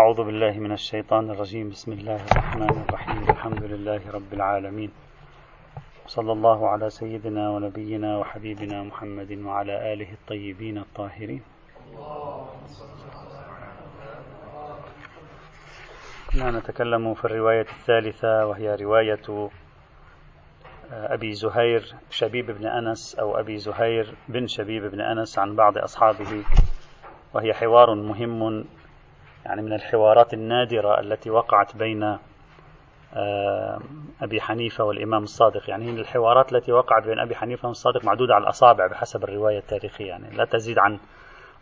أعوذ بالله من الشيطان الرجيم. بسم الله الرحمن الرحيم. الحمد لله رب العالمين. صلى الله على سيدنا ونبينا وحبيبنا محمد وعلى آله الطيبين الطاهرين. كنا نتكلم في الرواية الثالثة وهي رواية أبي زهير شبيب بن أنس أو أبي زهير بن شبيب بن أنس عن بعض أصحابه وهي حوار مهم يعني من الحوارات النادرة التي وقعت بين آه، أبي حنيفة والإمام الصادق. يعني الحوارات التي وقعت بين أبي حنيفة والصادق معدودة على الأصابع بحسب الرواية التاريخية. يعني لا تزيد عن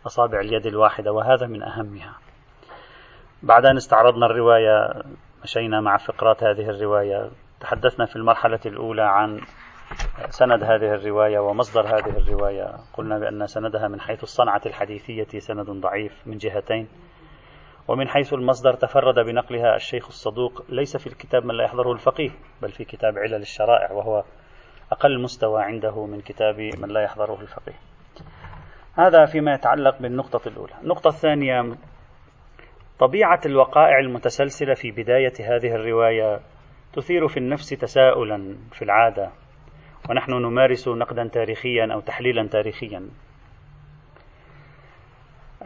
أصابع اليد الواحدة وهذا من أهمها. بعد أن استعرضنا الرواية مشينا مع فقرات هذه الرواية تحدثنا في المرحلة الأولى عن سند هذه الرواية ومصدر هذه الرواية. قلنا بأن سندها من حيث الصنعة الحديثية سند ضعيف من جهتين. ومن حيث المصدر تفرد بنقلها الشيخ الصدوق ليس في الكتاب من لا يحضره الفقيه بل في كتاب علل الشرائع وهو أقل مستوى عنده من كتاب من لا يحضره الفقيه. هذا فيما يتعلق بالنقطة الأولى. النقطة الثانية طبيعة الوقائع المتسلسلة في بداية هذه الرواية تثير في النفس تساؤلا في العادة ونحن نمارس نقدا تاريخيا أو تحليلا تاريخيا.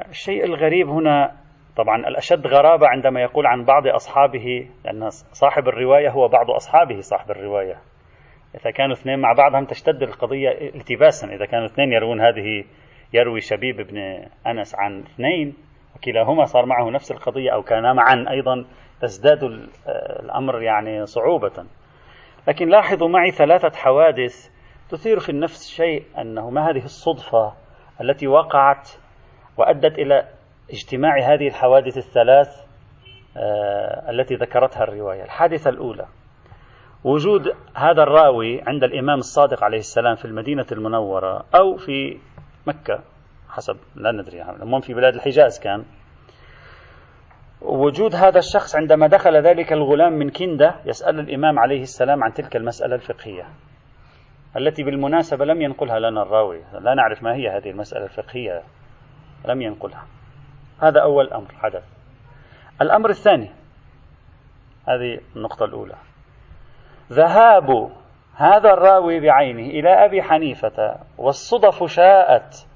الشيء الغريب هنا طبعا الأشد غرابة عندما يقول عن بعض أصحابه لأن صاحب الرواية هو بعض أصحابه صاحب الرواية. إذا كانوا اثنين مع بعضهم تشتد القضية التباسا. إذا كانوا اثنين يروون هذه يروي شبيب بن أنس عن اثنين وكلاهما صار معه نفس القضية أو كانا معا أيضا تزداد الأمر يعني صعوبة. لكن لاحظوا معي ثلاثة حوادث تثير في النفس شيء أنه ما هذه الصدفة التي وقعت وأدت إلى اجتماع هذه الحوادث الثلاث آه، التي ذكرتها الرواية. الحادثة الأولى وجود هذا الراوي عند الإمام الصادق عليه السلام في المدينة المنورة أو في مكة حسب لا ندري يعني في بلاد الحجاز كان. وجود هذا الشخص عندما دخل ذلك الغلام من كندة يسأل الإمام عليه السلام عن تلك المسألة الفقهية التي بالمناسبة لم ينقلها لنا الراوي لا نعرف ما هي هذه المسألة الفقهية لم ينقلها. هذا أول أمر حدث. الأمر الثاني هذه النقطة الأولى. ذهاب هذا الراوي بعينه إلى أبي حنيفة والصدف شاءت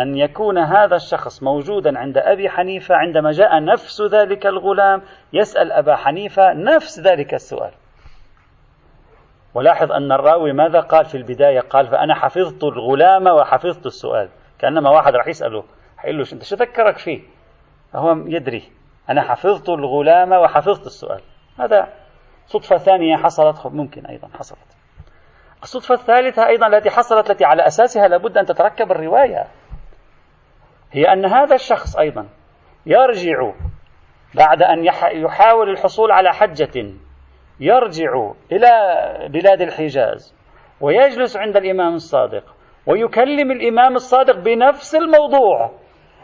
أن يكون هذا الشخص موجودا عند أبي حنيفة عندما جاء نفس ذلك الغلام يسأل أبا حنيفة نفس ذلك السؤال. ولاحظ أن الراوي ماذا قال في البداية؟ قال فأنا حفظت الغلام وحفظت السؤال. كأنما واحد راح يسأله حيقول له أنت شو ذكرك فيه؟ هو يدري أنا حفظت الغلام وحفظت السؤال. هذا صدفة ثانية حصلت ممكن أيضا حصلت. الصدفة الثالثة أيضا التي حصلت التي على أساسها لابد أن تتركب الرواية. هي أن هذا الشخص أيضا يرجع بعد أن يحاول الحصول على حجة يرجع إلى بلاد الحجاز ويجلس عند الإمام الصادق ويكلم الإمام الصادق بنفس الموضوع.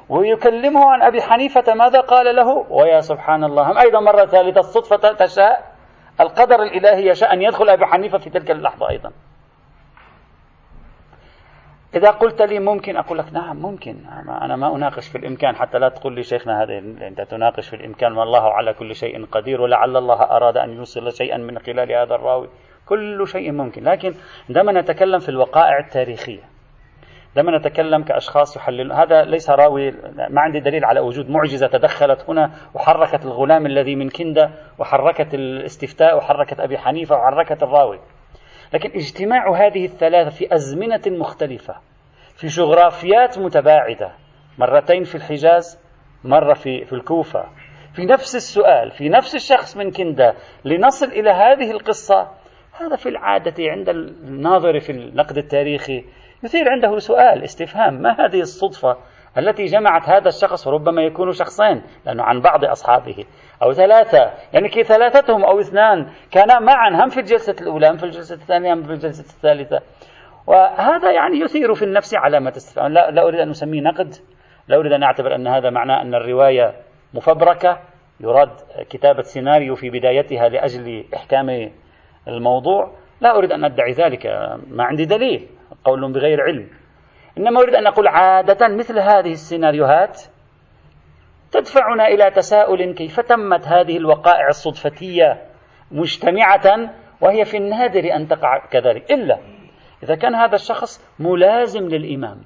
ويكلمه عن أبي حنيفة ماذا قال له؟ ويا سبحان الله هم أيضا مرة ثالثة الصدفة تشاء؟ القدر الإلهي يشاء أن يدخل أبي حنيفة في تلك اللحظة أيضا. إذا قلت لي ممكن أقول لك نعم ممكن. أنا ما أناقش في الإمكان حتى لا تقول لي شيخنا هذا أنت تناقش في الإمكان والله على كل شيء قدير ولعل الله أراد أن يوصل شيئا من خلال هذا الراوي. كل شيء ممكن لكن عندما نتكلم في الوقائع التاريخية عندما نتكلم كأشخاص يحلل هذا ليس راوي ما عندي دليل على وجود معجزة تدخلت هنا وحركت الغلام الذي من كندة وحركت الاستفتاء وحركت أبي حنيفة وحركت الراوي. لكن اجتماع هذه الثلاثة في أزمنة مختلفة في جغرافيات متباعدة مرتين في الحجاز مرة في, في الكوفة. في نفس السؤال في نفس الشخص من كندة لنصل إلى هذه القصة هذا في العادة عند الناظر في النقد التاريخي يثير عنده سؤال استفهام. ما هذه الصدفة التي جمعت هذا الشخص وربما يكون شخصين؟ لأنه عن بعض أصحابه. أو ثلاثة. يعني كي ثلاثتهم أو اثنان كانا معا هم في الجلسة الأولى هم في الجلسة الثانية هم في الجلسة الثالثة. وهذا يعني يثير في النفس علامة استفهام. لا, لا أريد أن أسميه نقد. لا أريد أن أعتبر أن هذا معناه أن الرواية مفبركة. يراد كتابة سيناريو في بدايتها لأجل إحكام الموضوع. لا أريد أن أدعي ذلك. ما عندي دليل. قول بغير علم. إنما أريد أن أقول عادة مثل هذه السيناريوهات تدفعنا إلى تساؤل كيف تمت هذه الوقائع الصدفتية مجتمعة وهي في النادر أن تقع كذلك. إلا إذا كان هذا الشخص ملازم للإمام.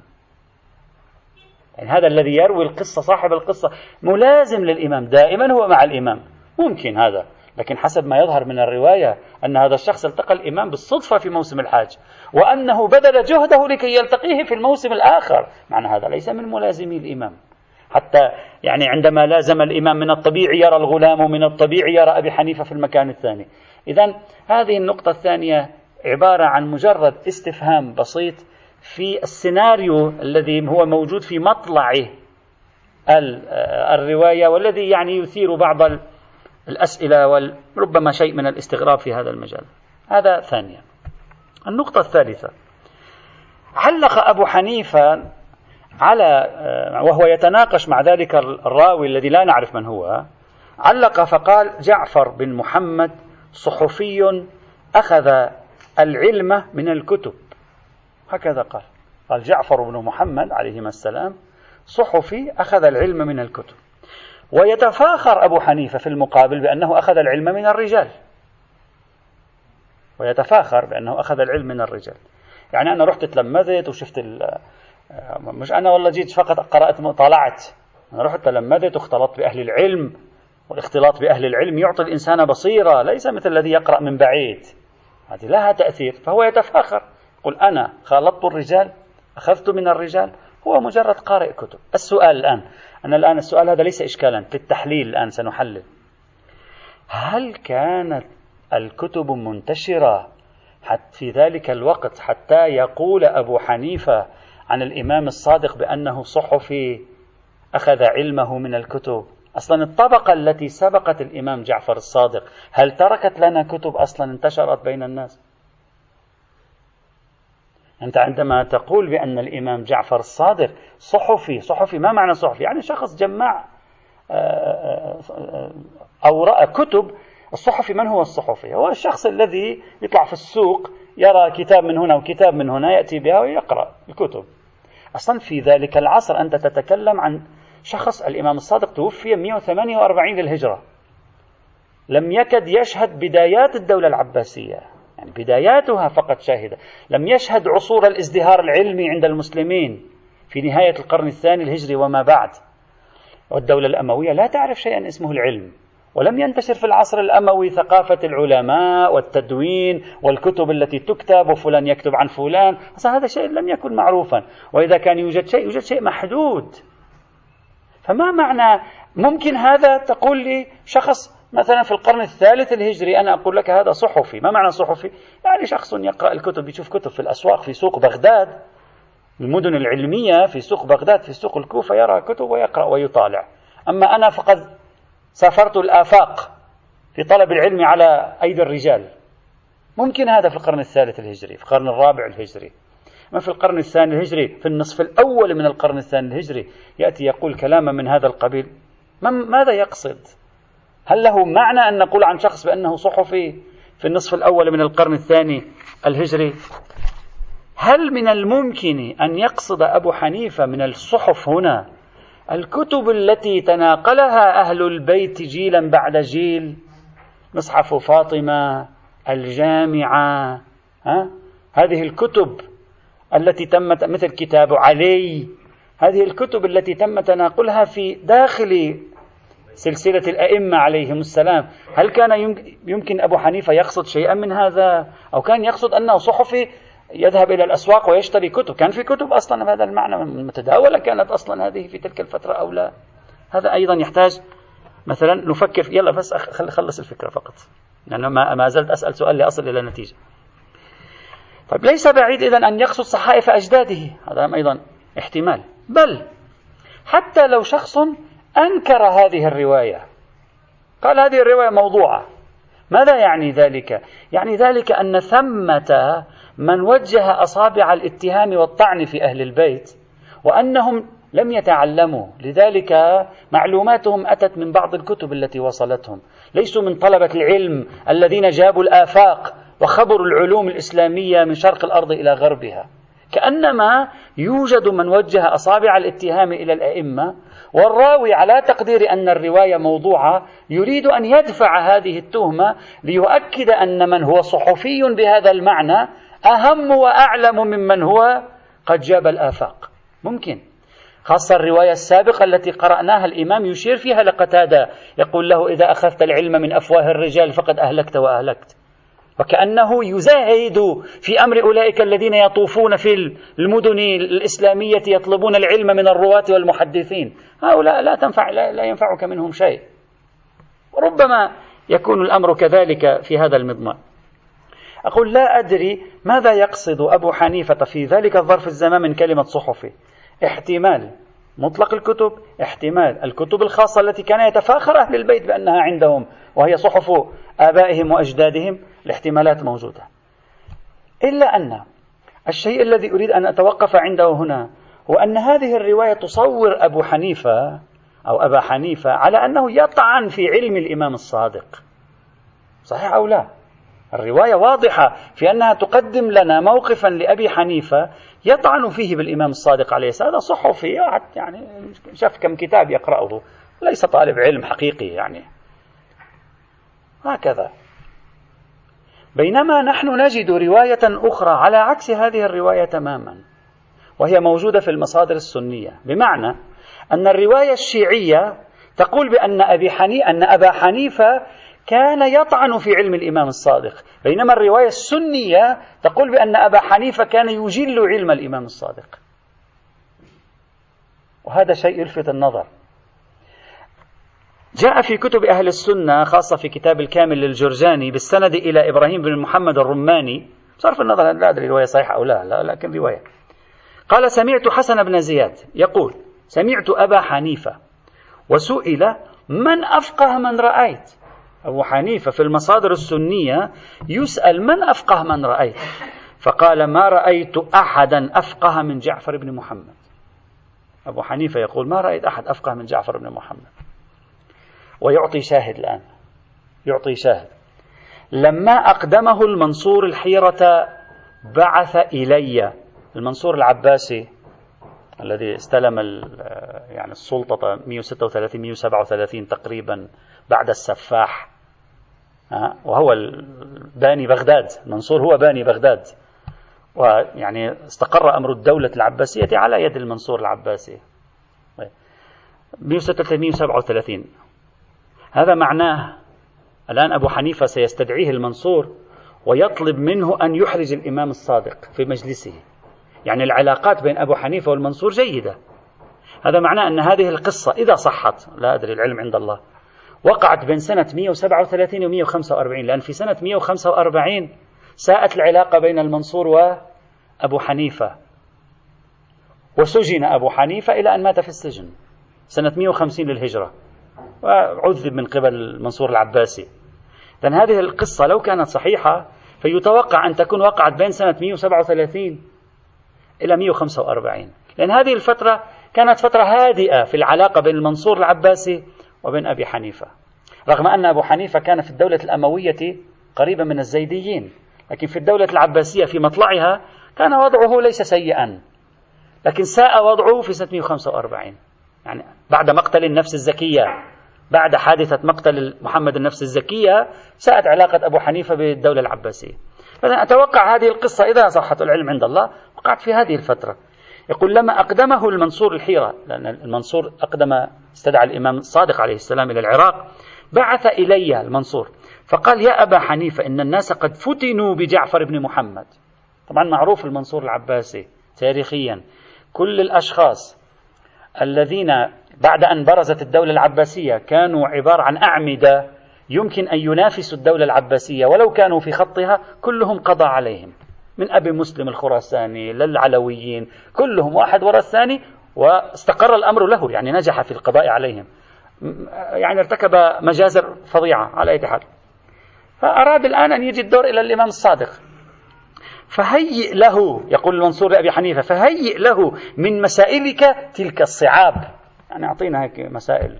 يعني هذا الذي يروي القصة صاحب القصة ملازم للإمام دائما هو مع الإمام. ممكن هذا لكن حسب ما يظهر من الرواية أن هذا الشخص التقى الإمام بالصدفة في موسم الحاج. وأنه بذل جهده لكي يلتقيه في الموسم الآخر. معنى هذا ليس من ملازمي الإمام. حتى يعني عندما لازم الإمام من الطبيعي يرى الغلام ومن الطبيعي يرى أبي حنيفة في المكان الثاني. إذا هذه النقطة الثانية عبارة عن مجرد استفهام بسيط في السيناريو الذي هو موجود في مطلع الرواية والذي يعني يثير بعض الأسئلة وربما شيء من الاستغراب في هذا المجال. هذا ثانيا. النقطة الثالثة. علق أبو حنيفة على وهو يتناقش مع ذلك الراوي الذي لا نعرف من هو علق فقال جعفر بن محمد صحفي أخذ العلم من الكتب. هكذا قال. قال جعفر بن محمد عليهما السلام صحفي أخذ العلم من الكتب. ويتفاخر أبو حنيفة في المقابل بأنه أخذ العلم من الرجال. ويتفاخر بأنه أخذ العلم من الرجال. يعني أنا رحت تلمذت وشفت مش أنا والله جيت فقط قرأت طالعت أنا رحت تلمذت واختلطت بأهل العلم والاختلاط بأهل العلم يعطي الإنسان بصيرة ليس مثل الذي يقرأ من بعيد. هذه لها تأثير فهو يتفاخر. يقول أنا خالطت الرجال أخذت من الرجال هو مجرد قارئ كتب. السؤال الآن أنا الآن السؤال هذا ليس إشكالا في التحليل الآن سنحلل. هل كانت الكتب منتشرة في ذلك الوقت حتى يقول أبو حنيفة عن الإمام الصادق بأنه صحفي أخذ علمه من الكتب أصلا الطبقة التي سبقت الإمام جعفر الصادق هل تركت لنا كتب أصلا انتشرت بين الناس أنت عندما تقول بأن الإمام جعفر الصادق صحفي صحفي ما معنى صحفي يعني شخص جمع آه، آه، آه، أوراق كتب الصحفي من هو الصحفي؟ هو الشخص الذي يطلع في السوق يرى كتاب من هنا وكتاب من هنا يأتي بها ويقرأ الكتب. أصلا في ذلك العصر أنت تتكلم عن شخص الإمام الصادق توفي 148 للهجرة لم يكد يشهد بدايات الدولة العباسية. يعني بداياتها فقط شاهدة. لم يشهد عصور الازدهار العلمي عند المسلمين في نهاية القرن الثاني الهجري وما بعد. والدولة الأموية لا تعرف شيئا اسمه العلم. ولم ينتشر في العصر الأموي ثقافة العلماء والتدوين والكتب التي تكتب وفلان يكتب عن فلان. أصلا هذا شيء لم يكن معروفا. وإذا كان يوجد شيء يوجد شيء محدود. فما معنى ممكن هذا تقول لي شخص مثلا في القرن الثالث الهجري أنا أقول لك هذا صحفي. ما معنى صحفي؟ يعني شخص يقرأ الكتب يشوف كتب في الأسواق في سوق بغداد. المدن العلمية في سوق بغداد في سوق الكوفة يرى كتب ويقرأ ويطالع. أما أنا فقد سافرت الآفاق في طلب العلم على أيدي الرجال. ممكن هذا في القرن الثالث الهجري في القرن الرابع الهجري. ما في القرن الثاني الهجري في النصف الأول من القرن الثاني الهجري يأتي يقول كلاما من هذا القبيل. ماذا يقصد؟ هل له معنى أن نقول عن شخص بأنه صحفي في النصف الأول من القرن الثاني الهجري؟ هل من الممكن أن يقصد أبو حنيفة من الصحف هنا الكتب التي تناقلها أهل البيت جيلا بعد جيل مصحف فاطمة الجامعة ها؟ هذه الكتب التي تم مثل كتاب علي هذه الكتب التي تم تناقلها في داخل سلسلة الأئمة عليهم السلام هل كان يمكن أبو حنيفة يقصد شيئا من هذا أو كان يقصد أنه صحفي يذهب إلى الأسواق ويشتري كتب. كان في كتب أصلا بهذا المعنى متداولة كانت أصلا هذه في تلك الفترة أو لا. هذا أيضا يحتاج مثلا نفكر يلا بس خل خلص الفكرة فقط. لأن يعني ما, ما زلت أسأل سؤال لأصل إلى نتيجة. طيب ليس بعيد إذا أن يقصد صحائف أجداده. هذا أيضا احتمال. بل حتى لو شخص أنكر هذه الرواية. قال هذه الرواية موضوعة. ماذا يعني ذلك؟ يعني ذلك أن ثمة من وجه أصابع الاتهام والطعن في أهل البيت وأنهم لم يتعلموا. لذلك معلوماتهم أتت من بعض الكتب التي وصلتهم. ليسوا من طلبة العلم الذين جابوا الآفاق وخبروا العلوم الإسلامية من شرق الأرض إلى غربها. كأنما يوجد من وجه أصابع الاتهام إلى الأئمة والراوي على تقدير أن الرواية موضوعة يريد أن يدفع هذه التهمة ليؤكد أن من هو صحفي بهذا المعنى أهم وأعلم ممن هو قد جاب الآفاق. ممكن. خاصة الرواية السابقة التي قرأناها الإمام يشير فيها لقتادة يقول له إذا أخذت العلم من أفواه الرجال فقد أهلكت وأهلكت. وكأنه يزاهد في أمر أولئك الذين يطوفون في المدن الإسلامية يطلبون العلم من الرواة والمحدثين. هؤلاء لا تنفع لا ينفعك منهم شيء. ربما يكون الأمر كذلك في هذا المضمار. أقول لا أدري ماذا يقصد أبو حنيفة في ذلك الظرف الزمان من كلمة صحفي احتمال مطلق الكتب احتمال الكتب الخاصة التي كان يتفاخر أهل البيت بأنها عندهم وهي صحف آبائهم وأجدادهم الاحتمالات موجودة. إلا أن الشيء الذي أريد أن أتوقف عنده هنا هو أن هذه الرواية تصور أبو حنيفة أو أبا حنيفة على أنه يطعن في علم الإمام الصادق. صحيح أو لا؟ الرواية واضحة في أنها تقدم لنا موقفا لأبي حنيفة يطعن فيه بالإمام الصادق عليه السلام. هذا صحفي يعني شاف كم كتاب يقرأه. ليس طالب علم حقيقي يعني. هكذا. بينما نحن نجد رواية أخرى على عكس هذه الرواية تماما وهي موجودة في المصادر السنية. بمعنى أن الرواية الشيعية تقول بأن أبي حني أن أبا حنيفة كان يطعن في علم الإمام الصادق. بينما الرواية السنية تقول بأن أبا حنيفة كان يجل علم الإمام الصادق. وهذا شيء يلفت النظر. جاء في كتب أهل السنة خاصة في كتاب الكامل للجرجاني بالسند إلى إبراهيم بن محمد الرماني. صرف النظر لا أدري رواية صحيحة أو لا, لا لكن رواية. قال سمعت حسن بن زياد يقول سمعت أبا حنيفة وسئل من أفقه من رأيت؟ أبو حنيفة في المصادر السنية يسأل من أفقه من رأيت؟ فقال ما رأيت أحدا أفقه من جعفر بن محمد. أبو حنيفة يقول ما رأيت أحد أفقه من جعفر بن محمد. ويعطي شاهد الآن. يعطي شاهد. لما أقدمه المنصور الحيرة بعث إلي. المنصور العباسي الذي استلم يعني السلطة 136 137 تقريبا بعد السفاح. وهو باني بغداد منصور هو باني بغداد. ويعني استقر أمر الدولة العباسية على يد المنصور العباسي. 136 137 هذا معناه الآن أبو حنيفة سيستدعيه المنصور ويطلب منه أن يحرج الإمام الصادق في مجلسه. يعني العلاقات بين أبو حنيفة والمنصور جيدة. هذا معناه أن هذه القصة إذا صحت لا أدري العلم عند الله. وقعت بين سنة 137 و 145 لأن في سنة 145 ساءت العلاقة بين المنصور وأبو حنيفة. وسجن أبو حنيفة إلى أن مات في السجن سنة 150 للهجرة. وعذب من قبل المنصور العباسي. لأن هذه القصة لو كانت صحيحة فيتوقع أن تكون وقعت بين سنة 137 إلى 145 لأن هذه الفترة كانت فترة هادئة في العلاقة بين المنصور العباسي وبين أبي حنيفة. رغم أن أبو حنيفة كان في الدولة الأموية قريبا من الزيديين لكن في الدولة العباسية في مطلعها كان وضعه ليس سيئا لكن ساء وضعه في سنة 145 يعني بعد مقتل النفس الزكية بعد حادثة مقتل محمد النفس الزكية ساءت علاقة أبو حنيفة بالدولة العباسية. فأنا أتوقع هذه القصة إذا صحت العلم عند الله وقعت في هذه الفترة. يقول لما أقدمه المنصور الحيرة لأن المنصور أقدم استدعى الإمام الصادق عليه السلام إلى العراق بعث إلي المنصور فقال يا أبا حنيفة إن الناس قد فتنوا بجعفر بن محمد. طبعا معروف المنصور العباسي تاريخيا. كل الأشخاص الذين بعد أن برزت الدولة العباسية كانوا عبارة عن أعمدة يمكن أن ينافسوا الدولة العباسية ولو كانوا في خطها كلهم قضى عليهم. من أبي مسلم الخراساني للعلويين كلهم واحد وراء الثاني واستقر الأمر له يعني نجح في القضاء عليهم. يعني ارتكب مجازر فظيعة على أي حال. فأراد الآن أن يجي الدور إلى الإمام الصادق. فهيئ له يقول المنصور لأبي حنيفة فهيئ له من مسائلك تلك الصعاب. يعني أعطينا هيك مسائل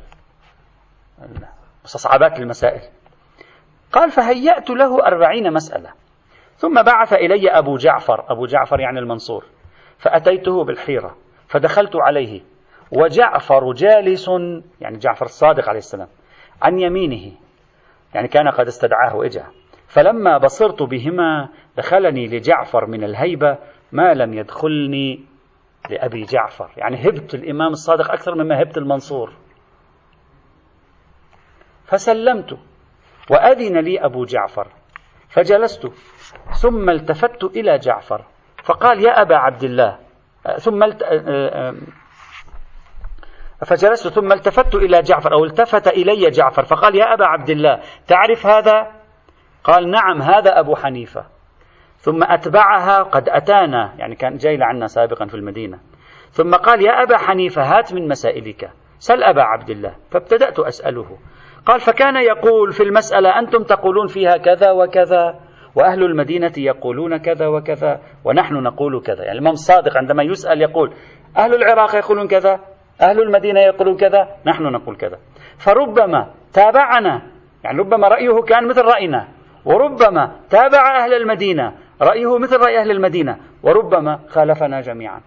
مستصعبات المسائل. قال فهيأت له أربعين مسألة. ثم بعث إلي أبو جعفر أبو جعفر يعني المنصور فأتيته بالحيرة فدخلت عليه وجعفر جالس يعني جعفر الصادق عليه السلام عن يمينه يعني كان قد استدعاه وإجا فلما بصرت بهما دخلني لجعفر من الهيبة ما لم يدخلني لأبي جعفر يعني هبت الإمام الصادق أكثر مما هبت المنصور. فسلمت وأذن لي أبو جعفر فجلست ثم التفت إلى جعفر. فقال يا أبا عبد الله ثم الت... فجلست ثم التفت إلى جعفر أو التفت إلي جعفر. فقال يا أبا عبد الله تعرف هذا؟ قال نعم هذا أبو حنيفة. ثم أتبعها قد أتانا يعني كان جاي لعنا سابقا في المدينة. ثم قال يا أبا حنيفة هات من مسائلك. سل أبا عبد الله. فابتدأت أسأله. قال فكان يقول في المسألة أنتم تقولون فيها كذا وكذا. وأهل المدينة يقولون كذا وكذا ونحن نقول كذا. يعني الإمام الصادق عندما يسأل يقول أهل العراق يقولون كذا أهل المدينة يقولون كذا نحن نقول كذا. فربما تابعنا يعني ربما رأيه كان مثل رأينا وربما تابع أهل المدينة رأيه مثل رأي أهل المدينة وربما خالفنا جميعا.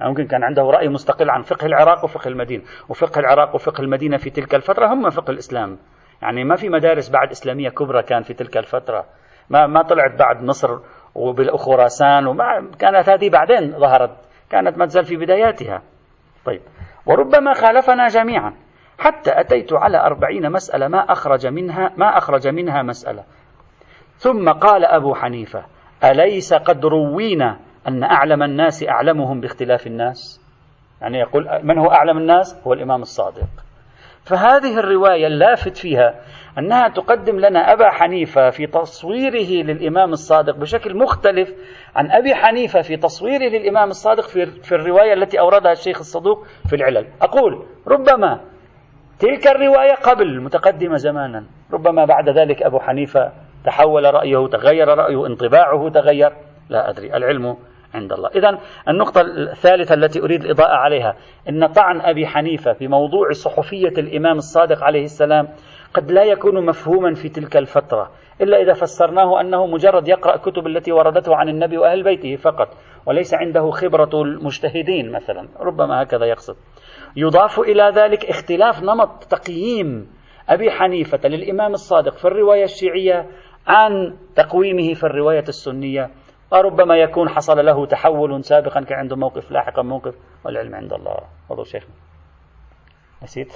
يعني ممكن كان عنده رأي مستقل عن فقه العراق وفقه المدينة وفقه العراق وفقه المدينة في تلك الفترة هم فقه الإسلام. يعني ما في مدارس بعد إسلامية كبرى كان في تلك الفترة. ما ما طلعت بعد مصر وخراسان وما كانت هذه بعدين ظهرت كانت ما تزال في بداياتها. طيب وربما خالفنا جميعا. حتى أتيت على أربعين مسألة ما أخرج منها ما أخرج منها مسألة. ثم قال أبو حنيفة أليس قد روينا أن أعلم الناس أعلمهم باختلاف الناس؟ يعني يقول من هو أعلم الناس؟ هو الإمام الصادق. فهذه الرواية اللافت فيها أنها تقدم لنا أبا حنيفة في تصويره للإمام الصادق بشكل مختلف عن أبي حنيفة في تصويره للإمام الصادق في, في الرواية التي أوردها الشيخ الصدوق في العلل. أقول ربما تلك الرواية قبل متقدمة زمانا ربما بعد ذلك أبو حنيفة تحول رأيه تغير رأيه انطباعه تغير. لا أدري العلم عند الله. إذا النقطة الثالثة التي أريد الإضاءة عليها أن طعن أبي حنيفة في موضوع صحفية الإمام الصادق عليه السلام قد لا يكون مفهوما في تلك الفترة إلا إذا فسرناه أنه مجرد يقرأ كتب التي وردته عن النبي وأهل بيته فقط وليس عنده خبرة المجتهدين مثلا. ربما هكذا يقصد. يضاف إلى ذلك اختلاف نمط تقييم أبي حنيفة للإمام الصادق في الرواية الشيعية عن تقويمه في الرواية السنية وربما يكون حصل له تحول سابقا كان عنده موقف لاحقا موقف والعلم عند الله. تفضل شيخنا نسيت.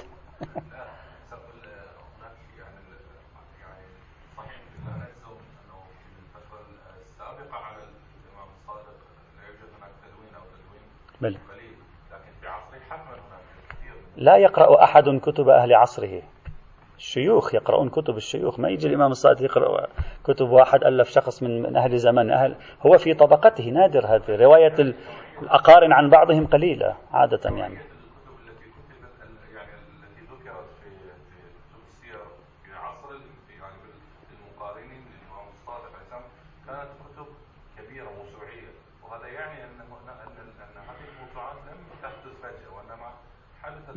بل. لا يقرأ أحد كتب أهل عصره. الشيوخ يقرؤون كتب الشيوخ. ما يجي الإمام الصادق يقرأ كتب واحد ألف شخص من, من أهل زمان. أهل هو في طبقته نادر هذه. رواية الأقارن عن بعضهم قليلة عادة يعني.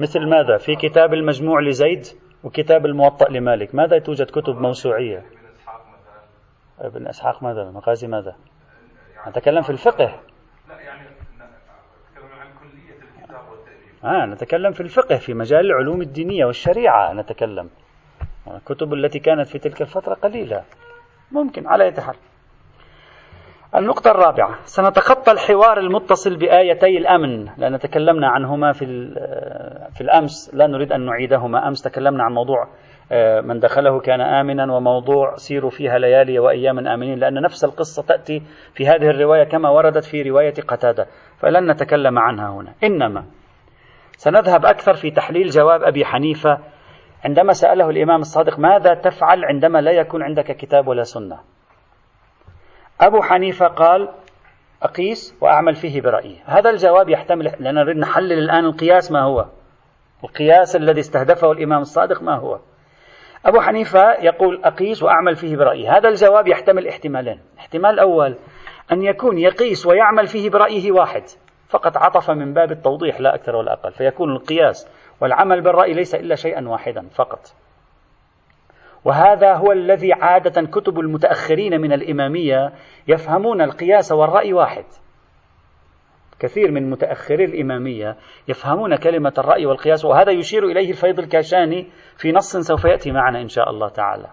مثل ماذا في كتاب المجموع لزيد وكتاب الموطأ لمالك. ماذا توجد كتب موسوعية؟ ابن إسحاق ماذا؟ مغازي ماذا؟ نتكلم في الفقه. يعني آه نتكلم في الفقه في مجال العلوم الدينية والشريعة نتكلم. الكتب التي كانت في تلك الفترة قليلة. ممكن على أي حال. النقطة الرابعة سنتخطى الحوار المتصل بآيتي الأمن لأن تكلمنا عنهما في في الأمس لا نريد أن نعيدهما. أمس تكلمنا عن موضوع آه، من دخله كان آمنا وموضوع سيروا فيها ليالي وأيام آمنين لأن نفس القصة تأتي في هذه الرواية كما وردت في رواية قتادة فلن نتكلم عنها هنا. إنما سنذهب أكثر في تحليل جواب أبي حنيفة عندما سأله الإمام الصادق ماذا تفعل عندما لا يكون عندك كتاب ولا سنة؟ أبو حنيفة قال أقيس وأعمل فيه برأيي. هذا الجواب يحتمل لأن نريد نحلل الآن القياس ما هو. القياس الذي استهدفه الإمام الصادق ما هو. أبو حنيفة يقول أقيس وأعمل فيه برأيي. هذا الجواب يحتمل احتمالين. الاحتمال الأول أن يكون يقيس ويعمل فيه برأيه واحد. فقط عطف من باب التوضيح لا أكثر ولا أقل. فيكون القياس والعمل بالرأي ليس إلا شيئا واحدا فقط. وهذا هو الذي عادة كتب المتأخرين من الإمامية يفهمون القياس والرأي واحد. كثير من متأخري الإمامية يفهمون كلمة الرأي والقياس وهذا يشير إليه الفيض الكاشاني في نص سوف يأتي معنا إن شاء الله تعالى.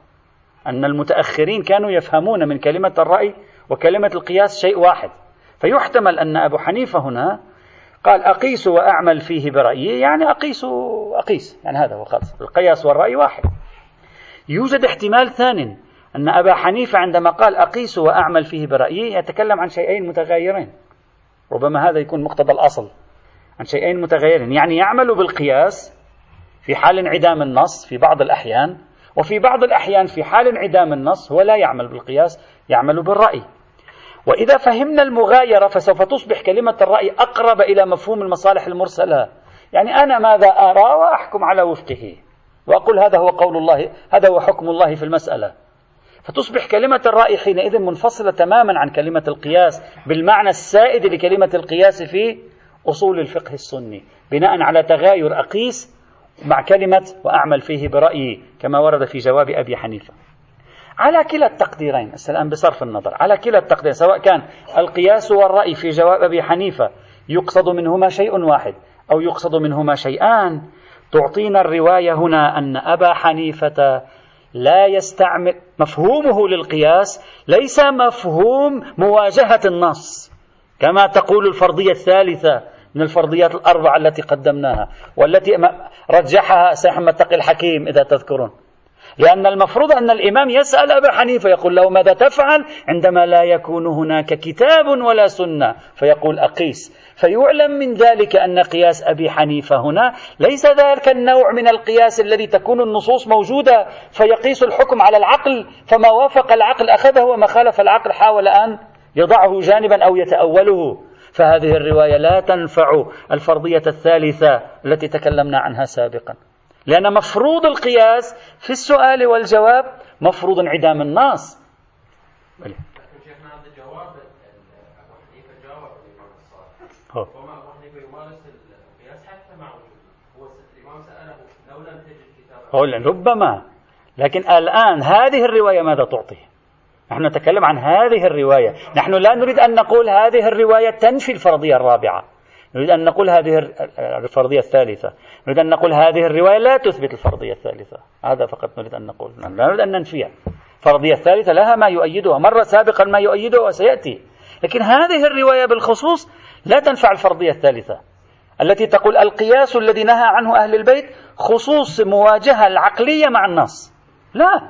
أن المتأخرين كانوا يفهمون من كلمة الرأي وكلمة القياس شيء واحد. فيحتمل أن أبو حنيفة هنا قال أقيس وأعمل فيه برأيي يعني أقيس أقيس يعني هذا هو خلص القياس والرأي واحد. يوجد احتمال ثاني أن أبا حنيفة عندما قال أقيس وأعمل فيه برأيي يتكلم عن شيئين متغايرين ربما هذا يكون مقتضى الأصل. عن شيئين متغيرين. يعني يعمل بالقياس في حال انعدام النص في بعض الأحيان وفي بعض الأحيان في حال انعدام النص هو لا يعمل بالقياس يعمل بالرأي. وإذا فهمنا المغايرة فسوف تصبح كلمة الرأي أقرب إلى مفهوم المصالح المرسلة. يعني أنا ماذا أرى وأحكم على وفقه. وأقول هذا هو قول الله هذا هو حكم الله في المسألة. فتصبح كلمة الرأي حينئذ منفصلة تماما عن كلمة القياس بالمعنى السائد لكلمة القياس في أصول الفقه السني بناء على تغاير أقيس مع كلمة وأعمل فيه برأيي كما ورد في جواب أبي حنيفة. على كلا التقديرين الآن بصرف النظر على كلا التقديرين سواء كان القياس والرأي في جواب أبي حنيفة يقصد منهما شيء واحد أو يقصد منهما شيئان تعطينا الرواية هنا أن أبا حنيفة لا يستعمل مفهومه للقياس ليس مفهوم مواجهة النص كما تقول الفرضية الثالثة من الفرضيات الأربعة التي قدمناها والتي رجحها سيد محمد تقي الحكيم إذا تذكرون. لأن المفروض أن الإمام يسأل أبا حنيفة يقول له ماذا تفعل؟ عندما لا يكون هناك كتاب ولا سنة فيقول أقيس. فيعلم من ذلك أن قياس أبي حنيفة هنا ليس ذلك النوع من القياس الذي تكون النصوص موجودة فيقيس الحكم على العقل فما وافق العقل أخذه وما خالف العقل حاول أن يضعه جانبا أو يتأوله. فهذه الرواية لا تنفع الفرضية الثالثة التي تكلمنا عنها سابقا. لأن مفروض القياس في السؤال والجواب مفروض انعدام النص هو. ربما. لكن الآن هذه الرواية ماذا تعطي؟ نحن نتكلم عن هذه الرواية. نحن لا نريد أن نقول هذه الرواية تنفي الفرضية الرابعة. نريد أن نقول هذه الفرضية الثالثة. نريد أن نقول هذه الرواية لا تثبت الفرضية الثالثة. هذا فقط نريد أن نقول. لا نريد أن ننفيها الفرضية الثالثة لها ما يؤيدها. مر سابقا ما يؤيدها وسيأتي. لكن هذه الرواية بالخصوص لا تنفع الفرضية الثالثة. التي تقول القياس الذي نهى عنه أهل البيت خصوص مواجهة العقلية مع النص لا.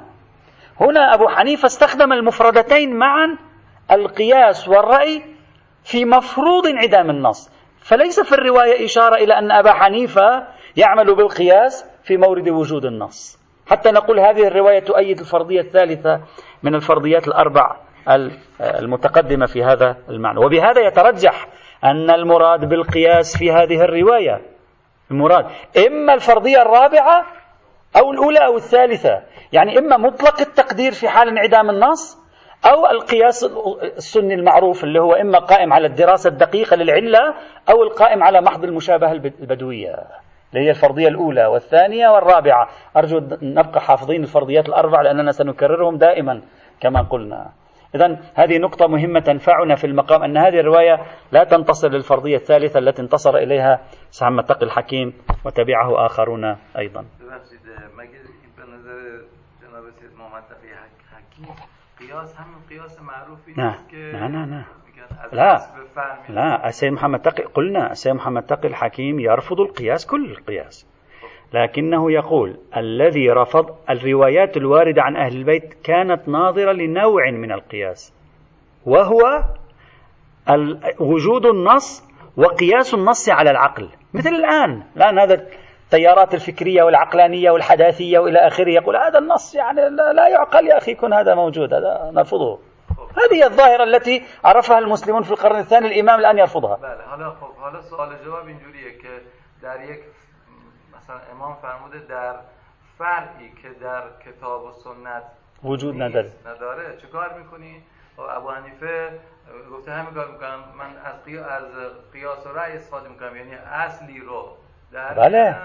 هنا أبو حنيفة استخدم المفردتين معا القياس والرأي في مفروض انعدام النص. فليس في الرواية إشارة إلى أن أبا حنيفة يعمل بالقياس في مورد وجود النص. حتى نقول هذه الرواية تؤيد الفرضية الثالثة من الفرضيات الأربع المتقدمة في هذا المعنى. وبهذا يترجح أن المراد بالقياس في هذه الرواية. المراد إما الفرضية الرابعة أو الأولى أو الثالثة. يعني إما مطلق التقدير في حال انعدام النص أو القياس السني المعروف اللي هو إما قائم على الدراسة الدقيقة للعلة أو القائم على محض المشابهة البدوية. اللي هي الفرضية الأولى والثانية والرابعة. أرجو نبقى حافظين الفرضيات الأربع لأننا سنكررهم دائما كما قلنا. إذا هذه نقطة مهمة تنفعنا في المقام أن هذه الرواية لا تنتصر للفرضية الثالثة التي انتصر إليها سعد تقي الحكيم وتبعه آخرون أيضا. قياس همون قياس معروفی نه نه نه نه. لا. لا السيد محمد تقي قلنا السيد محمد تقي الحكيم يرفض القياس كل القياس. لكنه يقول الذي رفض الروايات الواردة عن أهل البيت كانت ناظرة لنوع من القياس وهو وجود النص وقياس النص على العقل. مثل الآن الآن هذا التيارات الفكرية والعقلانية والحداثية وإلى آخره يقول هذا النص يعني لا يعقل يا أخي يكون هذا موجود هذا نرفضه. هذه الظاهرة التي عرفها المسلمون في القرن الثاني الإمام الآن يرفضها. حالا خب حالا سوال جواب اینجوریه که در یک مثلا امام فرموده در فرعی که در کتاب و سنت وجود نداره. نداره چه کار می‌کنی؟ ابو حنیفه گفته همین کار می‌کنم من از قیاس, و رأی استفاده می‌کنم یعنی اصلی رو بله.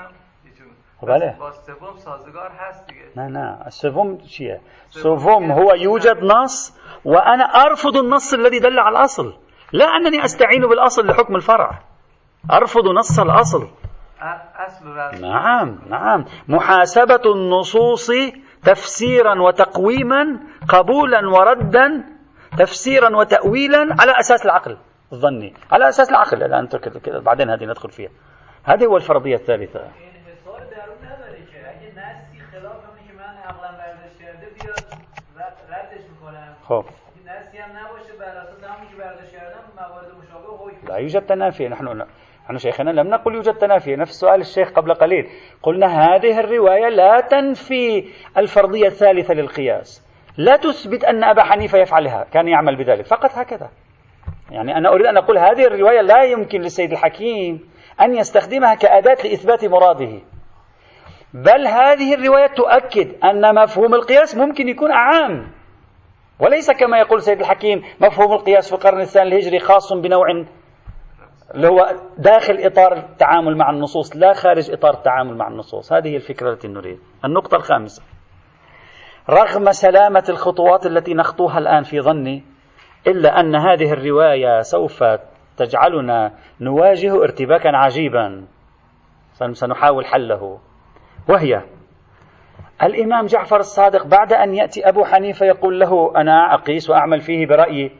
بله. با سوم سازگار هست دیگه. نه نه. السوم چیه؟ سوم هو يوجد نص وأنا أرفض النص الذي دل على الأصل. لا أنني أستعين بالأصل لحكم الفرع. أرفض نص الأصل. نعم نعم. محاسبة النصوص تفسيرا وتقويما قبولا وردا تفسيرا وتأويلا على أساس العقل الظني. على أساس العقل. الآن بعدين هذه ندخل فيها. هذه هو الفرضية الثالثة. خب. لا يوجد تنافي. نحن نحن شيخنا لم نقل يوجد تنافي. نفس سؤال الشيخ قبل قليل. قلنا هذه الرواية لا تنفي الفرضية الثالثة للقياس. لا تثبت أن أبا حنيفة يفعلها. كان يعمل بذلك. فقط هكذا. يعني أنا أريد أن أقول هذه الرواية لا يمكن للسيد الحكيم أن يستخدمها كأداة لإثبات مراده. بل هذه الرواية تؤكد أن مفهوم القياس ممكن يكون أعام وليس كما يقول سيد الحكيم مفهوم القياس في القرن الثاني الهجري خاص بنوع اللي هو داخل إطار التعامل مع النصوص لا خارج إطار التعامل مع النصوص. هذه الفكرة التي نريد. النقطة الخامسة. رغم سلامة الخطوات التي نخطوها الآن في ظني إلا أن هذه الرواية سوف تجعلنا نواجه ارتباكا عجيبا. سنحاول حله. وهي الإمام جعفر الصادق بعد أن يأتي أبو حنيفة يقول له أنا أقيس وأعمل فيه برأيي.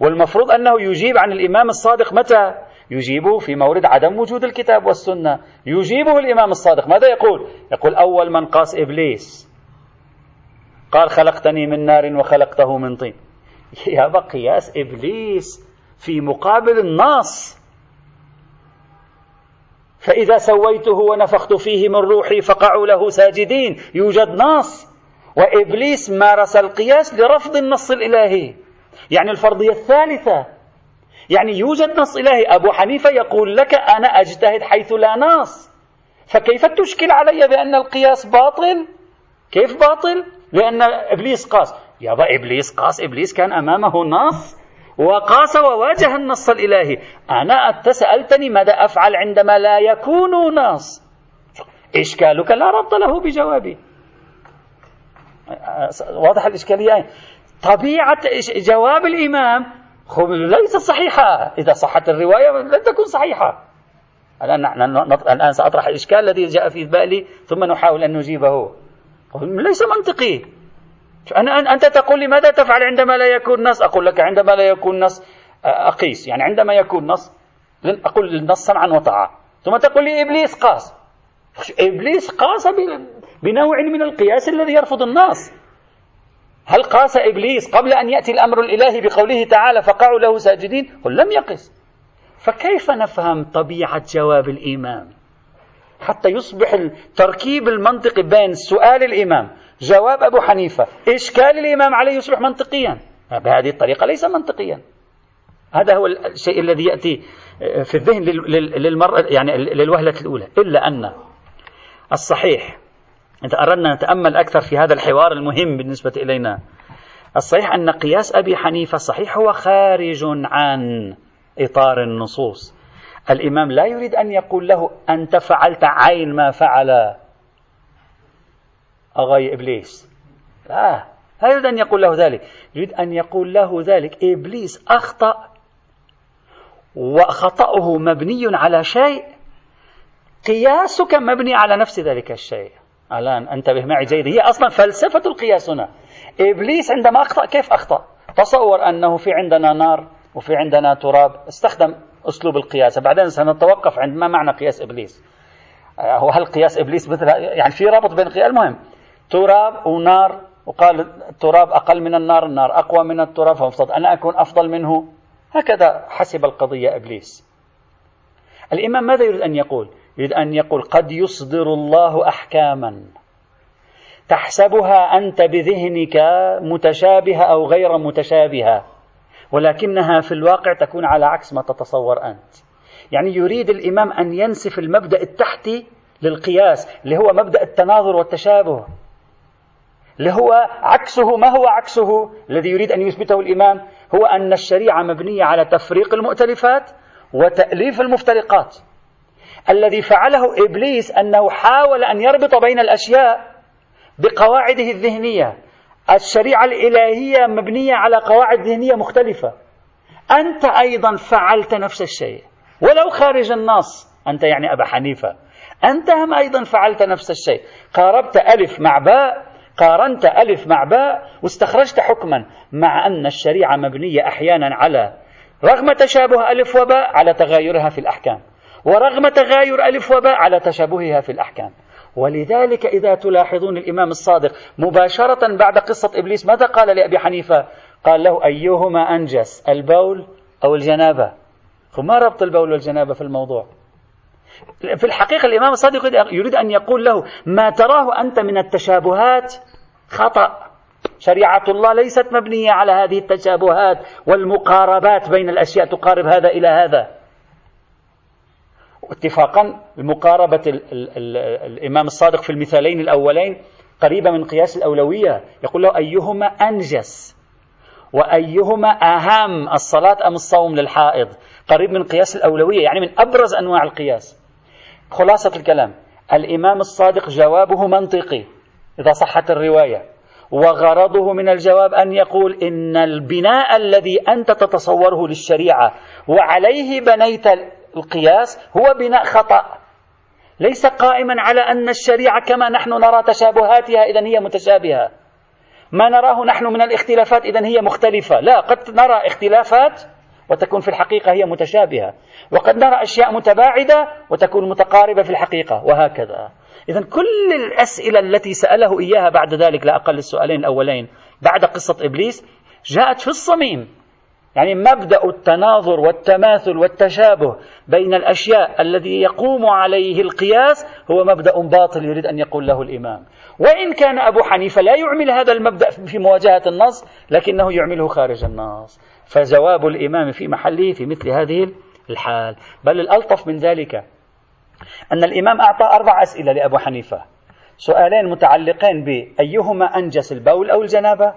والمفروض أنه يجيب عن الإمام الصادق متى؟ يجيبه في مورد عدم وجود الكتاب والسنة. يجيبه الإمام الصادق. ماذا يقول؟ يقول أول من قاس إبليس. قال خلقتني من نار وخلقته من طين. يا قياس إبليس في مقابل النص فإذا سويته ونفخت فيه من روحي فقعوا له ساجدين. يوجد نص. وإبليس مارس القياس لرفض النص الإلهي. يعني الفرضية الثالثة. يعني يوجد نص إلهي. أبو حنيفة يقول لك أنا أجتهد حيث لا نص. فكيف تشكل علي بأن القياس باطل؟ كيف باطل؟ لأن إبليس قاس. يابا إبليس قاس. إبليس كان أمامه نص. وقاس وواجه النص الإلهي. أنا أنت سألتني ماذا أفعل عندما لا يكون نص إشكالك لا ربط له بجوابي. واضح الإشكالية؟ طبيعة جواب الإمام ليست صحيحة إذا صحت الرواية لن تكون صحيحة. الآن الآن سأطرح الإشكال الذي جاء في بالي ثم نحاول أن نجيبه. ليس منطقي. أنا أنت تقول لي ماذا تفعل عندما لا يكون نص؟ أقول لك عندما لا يكون نص أقيس. يعني عندما يكون نص أقول النص سمعا وطاعة. ثم تقول لي إبليس قاس. إبليس قاس بنوع من القياس الذي يرفض النص. هل قاس إبليس قبل أن يأتي الأمر الإلهي بقوله تعالى فقعوا له ساجدين؟ قل لم يقس. فكيف نفهم طبيعة جواب الإمام حتى يصبح التركيب المنطقي بين سؤال الإمام جواب أبو حنيفة. إشكال الإمام عليه يصبح منطقيا. بهذه الطريقة ليس منطقيا. هذا هو الشيء الذي يأتي في الذهن للمرة يعني للوهلة الأولى. إلا أن الصحيح إذا أردنا نتأمل أكثر في هذا الحوار المهم بالنسبة إلينا. الصحيح أن قياس أبي حنيفة صحيح هو خارج عن إطار النصوص. الإمام لا يريد أن يقول له أنت فعلت عين ما فعل أغاي إبليس. لا لا يريد أن يقول له ذلك. يريد أن يقول له ذلك. إبليس أخطأ وخطأه مبني على شيء. قياسك مبني على نفس ذلك الشيء. الآن انتبه معي جيد. هي أصلا فلسفة القياس هنا. إبليس عندما أخطأ كيف أخطأ؟ تصور أنه في عندنا نار وفي عندنا تراب. استخدم أسلوب القياس. بعدين سنتوقف عند ما معنى قياس إبليس. هو هل قياس إبليس مثل يعني في رابط بين المهم تراب ونار وقال التراب أقل من النار النار أقوى من التراب فمفترض أنا أكون أفضل منه. هكذا حسب القضية إبليس. الإمام ماذا يريد أن يقول؟ يريد أن يقول قد يصدر الله أحكاما تحسبها أنت بذهنك متشابهة أو غير متشابهة ولكنها في الواقع تكون على عكس ما تتصور أنت. يعني يريد الإمام أن ينسف المبدأ التحتي للقياس اللي هو مبدأ التناظر والتشابه. اللي هو عكسه ما هو عكسه؟ الذي يريد أن يثبته الإمام هو أن الشريعة مبنية على تفريق المؤتلفات وتأليف المفترقات. الذي فعله إبليس أنه حاول أن يربط بين الأشياء بقواعده الذهنية. الشريعة الإلهية مبنية على قواعد ذهنية مختلفة. أنت أيضا فعلت نفس الشيء. ولو خارج النص أنت يعني أبا حنيفة. أنت هم أيضا فعلت نفس الشيء. قاربت ألف مع باء قارنت ألف مع باء واستخرجت حكما مع أن الشريعة مبنية أحيانا على رغم تشابه ألف وباء على تغايرها في الأحكام ورغم تغاير ألف وباء على تشابهها في الأحكام. ولذلك إذا تلاحظون الإمام الصادق مباشرة بعد قصة إبليس ماذا قال لأبي حنيفة؟ قال له أيهما أنجس البول أو الجنابة؟ فما ربط البول والجنابة في الموضوع؟ في الحقيقة الإمام الصادق يريد أن يقول له ما تراه أنت من التشابهات؟ خطأ. شريعة الله ليست مبنية على هذه التشابهات والمقاربات بين الأشياء تقارب هذا إلى هذا. اتفاقا مقاربة ال ال ال الإمام الصادق في المثالين الأولين قريبة من قياس الأولوية. يقول له أيهما أنجس؟ وأيهما أهم الصلاة أم الصوم للحائض؟ قريب من قياس الأولوية يعني من أبرز أنواع القياس. خلاصة الكلام. الإمام الصادق جوابه منطقي إذا صحت الرواية. وغرضه من الجواب أن يقول إن البناء الذي أنت تتصوره للشريعة وعليه بنيت القياس هو بناء خطأ. ليس قائما على أن الشريعة كما نحن نرى تشابهاتها إذا هي متشابهة. ما نراه نحن من الاختلافات إذا هي مختلفة. لا قد نرى اختلافات وتكون في الحقيقة هي متشابهة. وقد نرى أشياء متباعدة وتكون متقاربة في الحقيقة. وهكذا. إذا كل الأسئلة التي سأله إياها بعد ذلك لا أقل السؤالين الأولين بعد قصة إبليس جاءت في الصميم. يعني مبدأ التناظر والتماثل والتشابه بين الأشياء الذي يقوم عليه القياس هو مبدأ باطل يريد أن يقول له الإمام. وإن كان أبو حنيفة لا يعمل هذا المبدأ في مواجهة النص لكنه يعمله خارج النص. فجواب الإمام في محله في مثل هذه الحال. بل الألطف من ذلك أن الإمام أعطى أربع أسئلة لأبو حنيفة. سؤالين متعلقين بأيهما أنجس البول أو الجنابة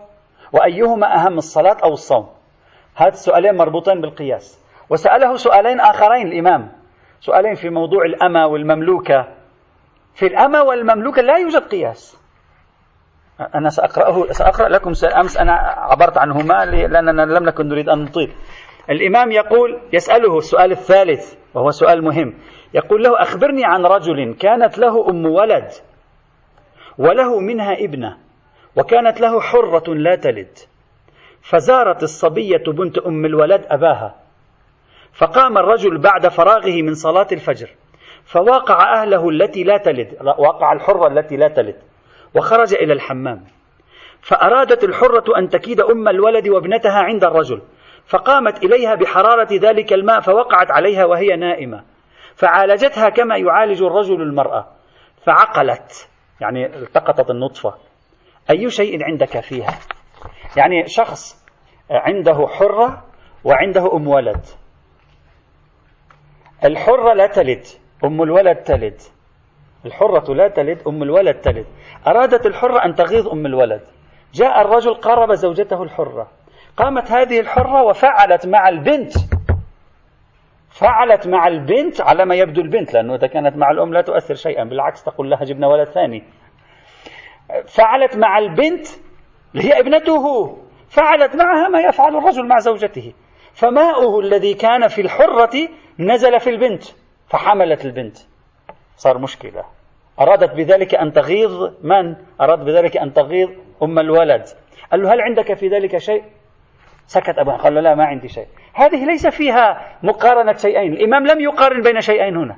وأيهما أهم الصلاة أو الصوم. هذا السؤالين مربوطين بالقياس. وسأله سؤالين آخرين الإمام. سؤالين في موضوع الأمة والمملوكة. في الأمة والمملوكة لا يوجد قياس. أنا سأقرأه سأقرأ لكم أمس أنا عبرت عنهما لأننا لم نكن نريد أن نطيل. الإمام يقول يسأله السؤال الثالث وهو سؤال مهم. يقول له أخبرني عن رجل كانت له أم ولد وله منها ابنة وكانت له حرة لا تلد. فزارت الصبية بنت أم الولد أباها. فقام الرجل بعد فراغه من صلاة الفجر فواقع أهله التي لا تلد. واقع الحرة التي لا تلد. وخرج إلى الحمام. فأرادت الحرة أن تكيد أم الولد وابنتها عند الرجل فقامت إليها بحرارة ذلك الماء فوقعت عليها وهي نائمة. فعالجتها كما يعالج الرجل المرأة. فعقلت يعني التقطت النطفة. أي شيء عندك فيها؟ يعني شخص عنده حرة وعنده أم ولد. الحرة لا تلد أم الولد تلد. الحرة لا تلد أم الولد تلد. أرادت الحرة أن تغيظ أم الولد. جاء الرجل قرب زوجته الحرة. قامت هذه الحرة وفعلت مع البنت. فعلت مع البنت على ما يبدو البنت لأنه إذا كانت مع الأم لا تؤثر شيئا بالعكس تقول لها جبنا ولد ثاني. فعلت مع البنت اللي هي ابنته. فعلت معها ما يفعل الرجل مع زوجته. فماؤه الذي كان في الحرة نزل في البنت فحملت البنت. صار مشكلة. أرادت بذلك أن تغيظ من؟ أراد بذلك أن تغيظ أم الولد. قال له هل عندك في ذلك شيء؟ سكت أبوها قال له لا ما عندي شيء. هذه ليس فيها مقارنة شيئين. الإمام لم يقارن بين شيئين هنا.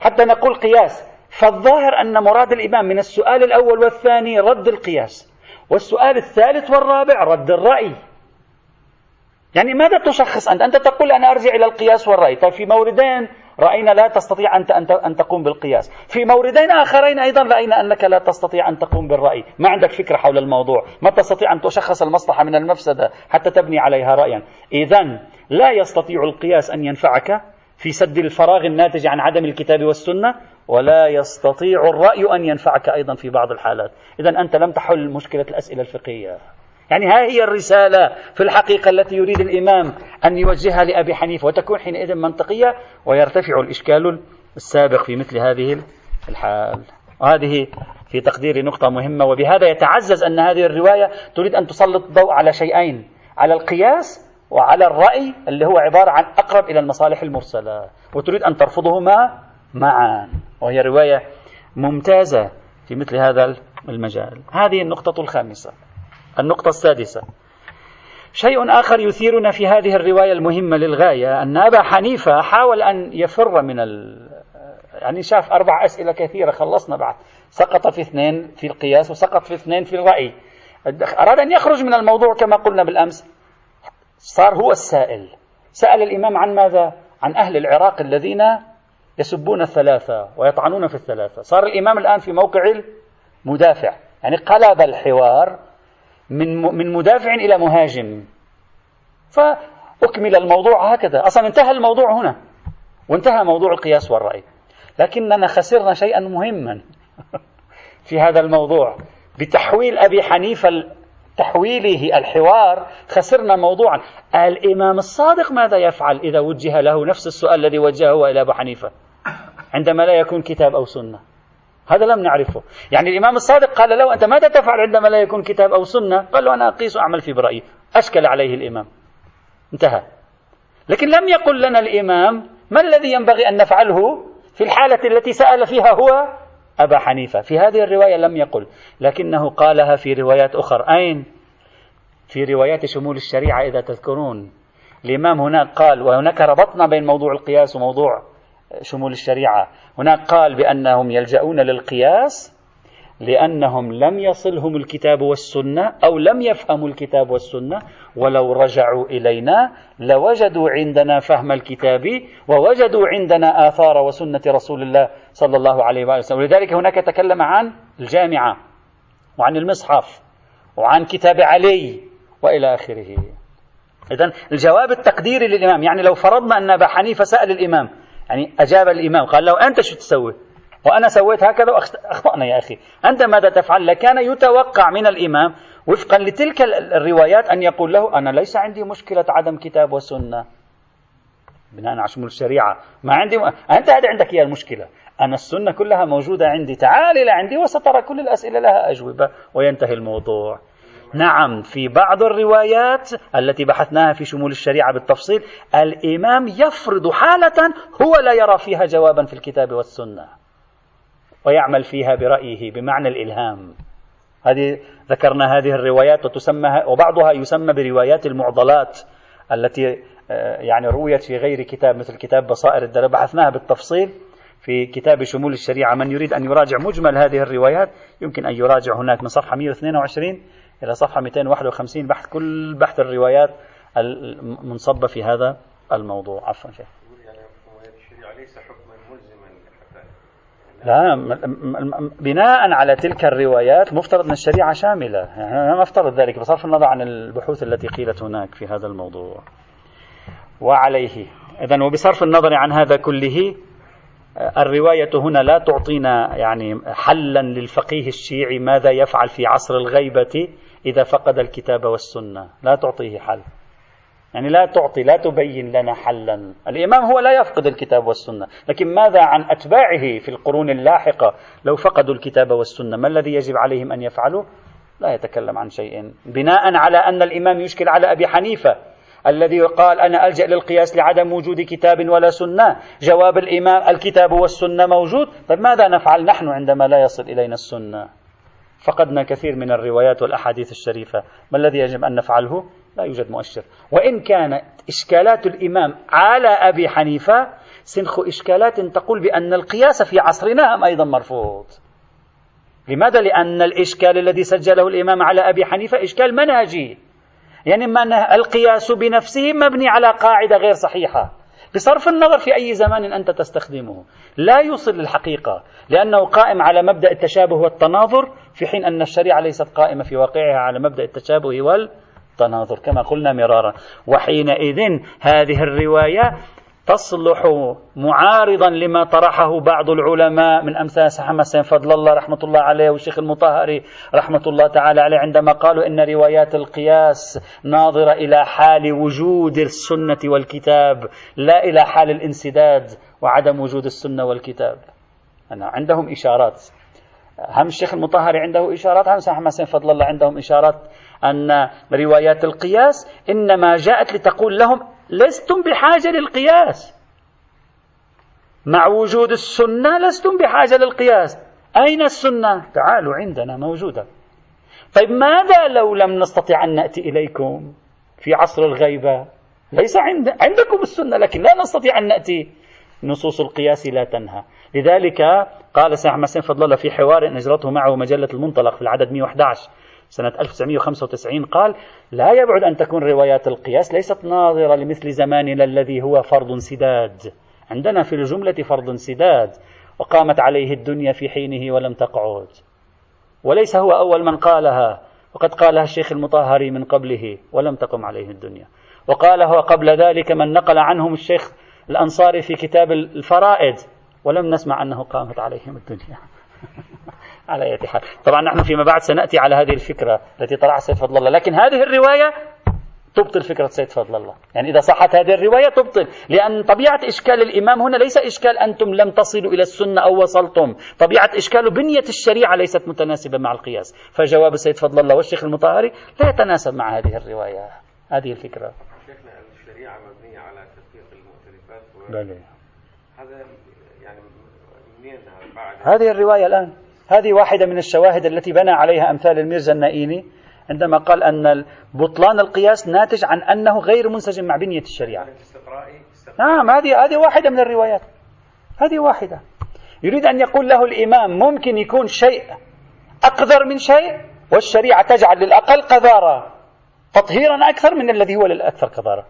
حتى نقول قياس. فالظاهر أن مراد الإمام من السؤال الأول والثاني رد القياس. والسؤال الثالث والرابع رد الرأي. يعني ماذا تشخص أنت؟ أنت تقول أنا أرجع إلى القياس والرأي. طيب في موردين رأينا لا تستطيع أن أن تقوم بالقياس. في موردين آخرين أيضا رأينا أنك لا تستطيع أن تقوم بالرأي. ما عندك فكرة حول الموضوع. ما تستطيع أن تشخص المصلحة من المفسدة حتى تبني عليها رأيا. إذا لا يستطيع القياس أن ينفعك في سد الفراغ الناتج عن عدم الكتاب والسنة ولا يستطيع الرأي أن ينفعك أيضا في بعض الحالات. إذا أنت لم تحل مشكلة الأسئلة الفقهية. يعني ها هي الرسالة في الحقيقة التي يريد الإمام أن يوجهها لأبي حنيفة وتكون حينئذ منطقية ويرتفع الإشكال السابق في مثل هذه الحال. وهذه في تقديري نقطة مهمة وبهذا يتعزز أن هذه الرواية تريد أن تسلط الضوء على شيئين على القياس وعلى الرأي اللي هو عبارة عن أقرب إلى المصالح المرسلة وتريد أن ترفضهما معا. وهي رواية ممتازة في مثل هذا المجال. هذه النقطة الخامسة. النقطة السادسة. شيء آخر يثيرنا في هذه الرواية المهمة للغاية أن أبا حنيفة حاول أن يفر من ال... يعني شاف أربع أسئلة كثيرة خلصنا بعد. سقط في اثنين في القياس وسقط في اثنين في الرأي. أراد أن يخرج من الموضوع كما قلنا بالأمس. صار هو السائل. سأل الإمام عن ماذا؟ عن أهل العراق الذين يسبون الثلاثة ويطعنون في الثلاثة. صار الإمام الآن في موقع المدافع. يعني قلب الحوار من من مدافع إلى مهاجم. فأكمل الموضوع هكذا. أصلا انتهى الموضوع هنا. وانتهى موضوع القياس والرأي. لكننا خسرنا شيئا مهما في هذا الموضوع. بتحويل أبي حنيفة تحويله الحوار خسرنا موضوعا. الإمام الصادق ماذا يفعل إذا وجه له نفس السؤال الذي وجهه إلى أبو حنيفة؟ عندما لا يكون كتاب أو سنة. هذا لم نعرفه. يعني الإمام الصادق قال له أنت ماذا تفعل عندما لا يكون كتاب أو سنة؟ قال له أنا أقيس وأعمل في برأيي أشكل عليه الإمام. انتهى. لكن لم يقل لنا الإمام ما الذي ينبغي أن نفعله في الحالة التي سأل فيها هو أبا حنيفة. في هذه الرواية لم يقل. لكنه قالها في روايات أخرى أين؟ في روايات شمول الشريعة إذا تذكرون. الإمام هناك قال وهناك ربطنا بين موضوع القياس وموضوع شمول الشريعة. هناك قال بأنهم يلجؤون للقياس لأنهم لم يصلهم الكتاب والسنة أو لم يفهموا الكتاب والسنة. ولو رجعوا إلينا لوجدوا عندنا فهم الكتاب ووجدوا عندنا آثار وسنة رسول الله صلى الله عليه وسلم. ولذلك هناك تكلم عن الجامعة وعن المصحف وعن كتاب علي وإلى آخره. إذا الجواب التقديري للإمام يعني لو فرضنا أن أبا حنيفة سأل الإمام يعني أجاب الإمام قال له أنت شو تسوي؟ وأنا سويت هكذا وأخطأنا يا أخي. أنت ماذا تفعل؟ لكان يتوقع من الإمام وفقا لتلك الروايات أن يقول له أنا ليس عندي مشكلة عدم كتاب وسنة. بناء على شمول الشريعة. ما عندي م... أنت هذه عندك هي المشكلة. أنا السنة كلها موجودة عندي. تعال إلى عندي وسترى كل الأسئلة لها أجوبة. وينتهي الموضوع. نعم في بعض الروايات التي بحثناها في شمول الشريعة بالتفصيل الإمام يفرض حالة هو لا يرى فيها جوابا في الكتاب والسنة ويعمل فيها برأيه بمعنى الإلهام. هذه ذكرنا هذه الروايات وتسمى وبعضها يسمى بروايات المعضلات التي آه، يعني رويت في غير كتاب مثل كتاب بصائر الدلالة بحثناها بالتفصيل في كتاب شمول الشريعة. من يريد أن يراجع مجمل هذه الروايات يمكن أن يراجع هناك من صفحة 122 إلى صفحة 251 بحث كل بحث الروايات المنصبة في هذا الموضوع. عفوا شيخ. لا بناء على تلك الروايات مفترض أن الشريعة شاملة. يعني أنا أفترض ذلك بصرف النظر عن البحوث التي قيلت هناك في هذا الموضوع. وعليه. إذا وبصرف النظر عن هذا كله الرواية هنا لا تعطينا يعني حلا للفقيه الشيعي ماذا يفعل في عصر الغيبة إذا فقد الكتاب والسنة. لا تعطيه حل. يعني لا تعطي لا تبين لنا حلا. الإمام هو لا يفقد الكتاب والسنة. لكن ماذا عن أتباعه في القرون اللاحقة؟ لو فقدوا الكتاب والسنة ما الذي يجب عليهم أن يفعلوا؟ لا يتكلم عن شيء. بناء على أن الإمام يشكل على أبي حنيفة. الذي قال أنا ألجأ للقياس لعدم وجود كتاب ولا سنة. جواب الإمام الكتاب والسنة موجود. طيب ماذا نفعل؟ نحن عندما لا يصل إلينا السنة. فقدنا كثير من الروايات والأحاديث الشريفة. ما الذي يجب أن نفعله؟ لا يوجد مؤشر. وإن كانت إشكالات الإمام على أبي حنيفة سنخ إشكالات تقول بأن القياس في عصرنا أيضا مرفوض. لماذا؟ لأن الإشكال الذي سجله الإمام على أبي حنيفة إشكال منهجي. يعني من القياس بنفسه مبني على قاعدة غير صحيحة. بصرف النظر في أي زمان أنت تستخدمه. لا يوصل للحقيقة لأنه قائم على مبدأ التشابه والتناظر في حين أن الشريعة ليست قائمة في واقعها على مبدأ التشابه والتناظر كما قلنا مرارا. وحينئذ هذه الرواية تصلح معارضا لما طرحه بعض العلماء. من أمثال حسن فضل الله رحمة الله عليه والشيخ المطهري رحمة الله تعالى عليه عندما قالوا إن روايات القياس ناظرة إلى حال وجود السنة والكتاب لا إلى حال الانسداد وعدم وجود السنة والكتاب. أنا عندهم إشارات. هم الشيخ المطهري عنده إشارات هم حسين فضل الله عندهم إشارات أن روايات القياس إنما جاءت لتقول لهم لستم بحاجة للقياس. مع وجود السنة لستم بحاجة للقياس. أين السنة؟ تعالوا عندنا موجودة. طيب ماذا لو لم نستطع أن نأتي إليكم في عصر الغيبة؟ ليس عند عندكم السنة لكن لا نستطيع أن نأتي. نصوص القياس لا تنهى. لذلك قال سيد حسين فضل الله في حوار أجرته معه مجلة المنطلق في العدد 111 سنة 1995 قال لا يبعد أن تكون روايات القياس ليست ناظرة لمثل زماننا الذي هو فرض انسداد عندنا في الجملة فرض انسداد وقامت عليه الدنيا في حينه ولم تقعد. وليس هو أول من قالها وقد قالها الشيخ المطهري من قبله ولم تقم عليه الدنيا. وقالها قبل ذلك من نقل عنهم الشيخ الأنصاري في كتاب الفرائد ولم نسمع أنه قامت عليهم الدنيا. على أي حال. طبعا نحن فيما بعد سنأتي على هذه الفكرة التي طرحها سيد فضل الله. لكن هذه الرواية تبطل فكرة سيد فضل الله. يعني إذا صحت هذه الرواية تبطل. لأن طبيعة إشكال الإمام هنا ليس إشكال أنتم لم تصلوا إلى السنة أو وصلتم. طبيعة إشكال بنية الشريعة ليست متناسبة مع القياس. فجواب سيد فضل الله والشيخ المطهري لا يتناسب مع هذه الرواية. هذه الفكرة. شيخنا الشريعة مبنية على تدقيق المؤتلفات؟ بلي. هذا يعني منين بعد؟ هذه الرواية الآن. هذه واحدة من الشواهد التي بنى عليها أمثال الميرزا النائيني عندما قال أن بطلان القياس ناتج عن أنه غير منسجم مع بنية الشريعة. نعم هذه هذه واحدة من الروايات. هذه واحدة. يريد أن يقول له الإمام ممكن يكون شيء أقذر من شيء؟ والشريعة تجعل للأقل قذارة تطهيرا أكثر من الذي هو للأكثر قذارة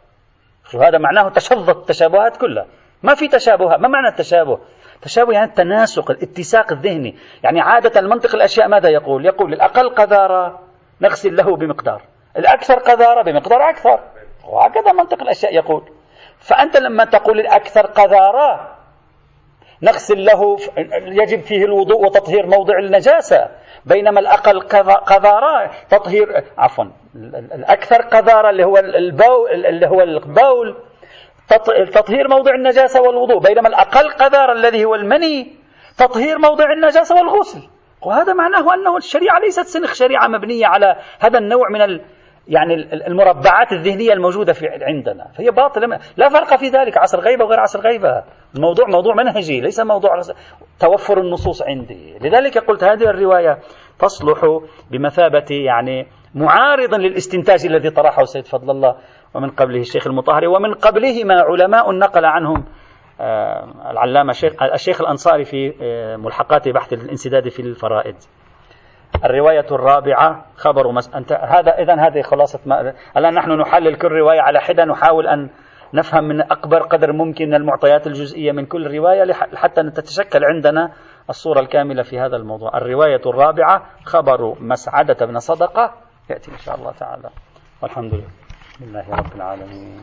وهذا معناه تشظت التشابهات كلها. ما في تشابه ما معنى التشابه؟ تشابه يعني التناسق الاتساق الذهني. يعني عادة المنطق الأشياء ماذا يقول؟ يقول الأقل قذارة نغسل له بمقدار. الأكثر قذارة بمقدار أكثر. وهكذا منطق الأشياء يقول. فأنت لما تقول الأكثر قذارة نغسل له يجب فيه الوضوء وتطهير موضع النجاسة. بينما الأقل قذارة تطهير عفوا الأكثر قذارة اللي هو البول اللي هو البول تطهير موضع النجاسة والوضوء بينما الأقل قذارة الذي هو المني تطهير موضع النجاسة والغسل. وهذا معناه أنه الشريعة ليست سنخ شريعة مبنية على هذا النوع من ال يعني المربعات الذهنية الموجودة في عندنا. فهي باطلة. لا فرق في ذلك عصر غيبة وغير عصر غيبة. الموضوع موضوع منهجي ليس موضوع توفر النصوص عندي. لذلك قلت هذه الرواية تصلح بمثابة يعني معارض للاستنتاج الذي طرحه سيد فضل الله. ومن قبله الشيخ المطهري ومن قبلهما علماء نقل عنهم آه، العلامة الشيخ, الشيخ الأنصاري في آه، ملحقات بحث الانسداد في الفرائد الرواية الرابعة خبر مس... أنت هذا إذا هذه خلاصة ما الآن نحن نحلل كل رواية على حدة نحاول أن نفهم من أكبر قدر ممكن من المعطيات الجزئية من كل رواية حتى تتشكل عندنا الصورة الكاملة في هذا الموضوع. الرواية الرابعة خبر مسعدة بن صدقة يأتي إن شاء الله تعالى. والحمد لله رب العالمين.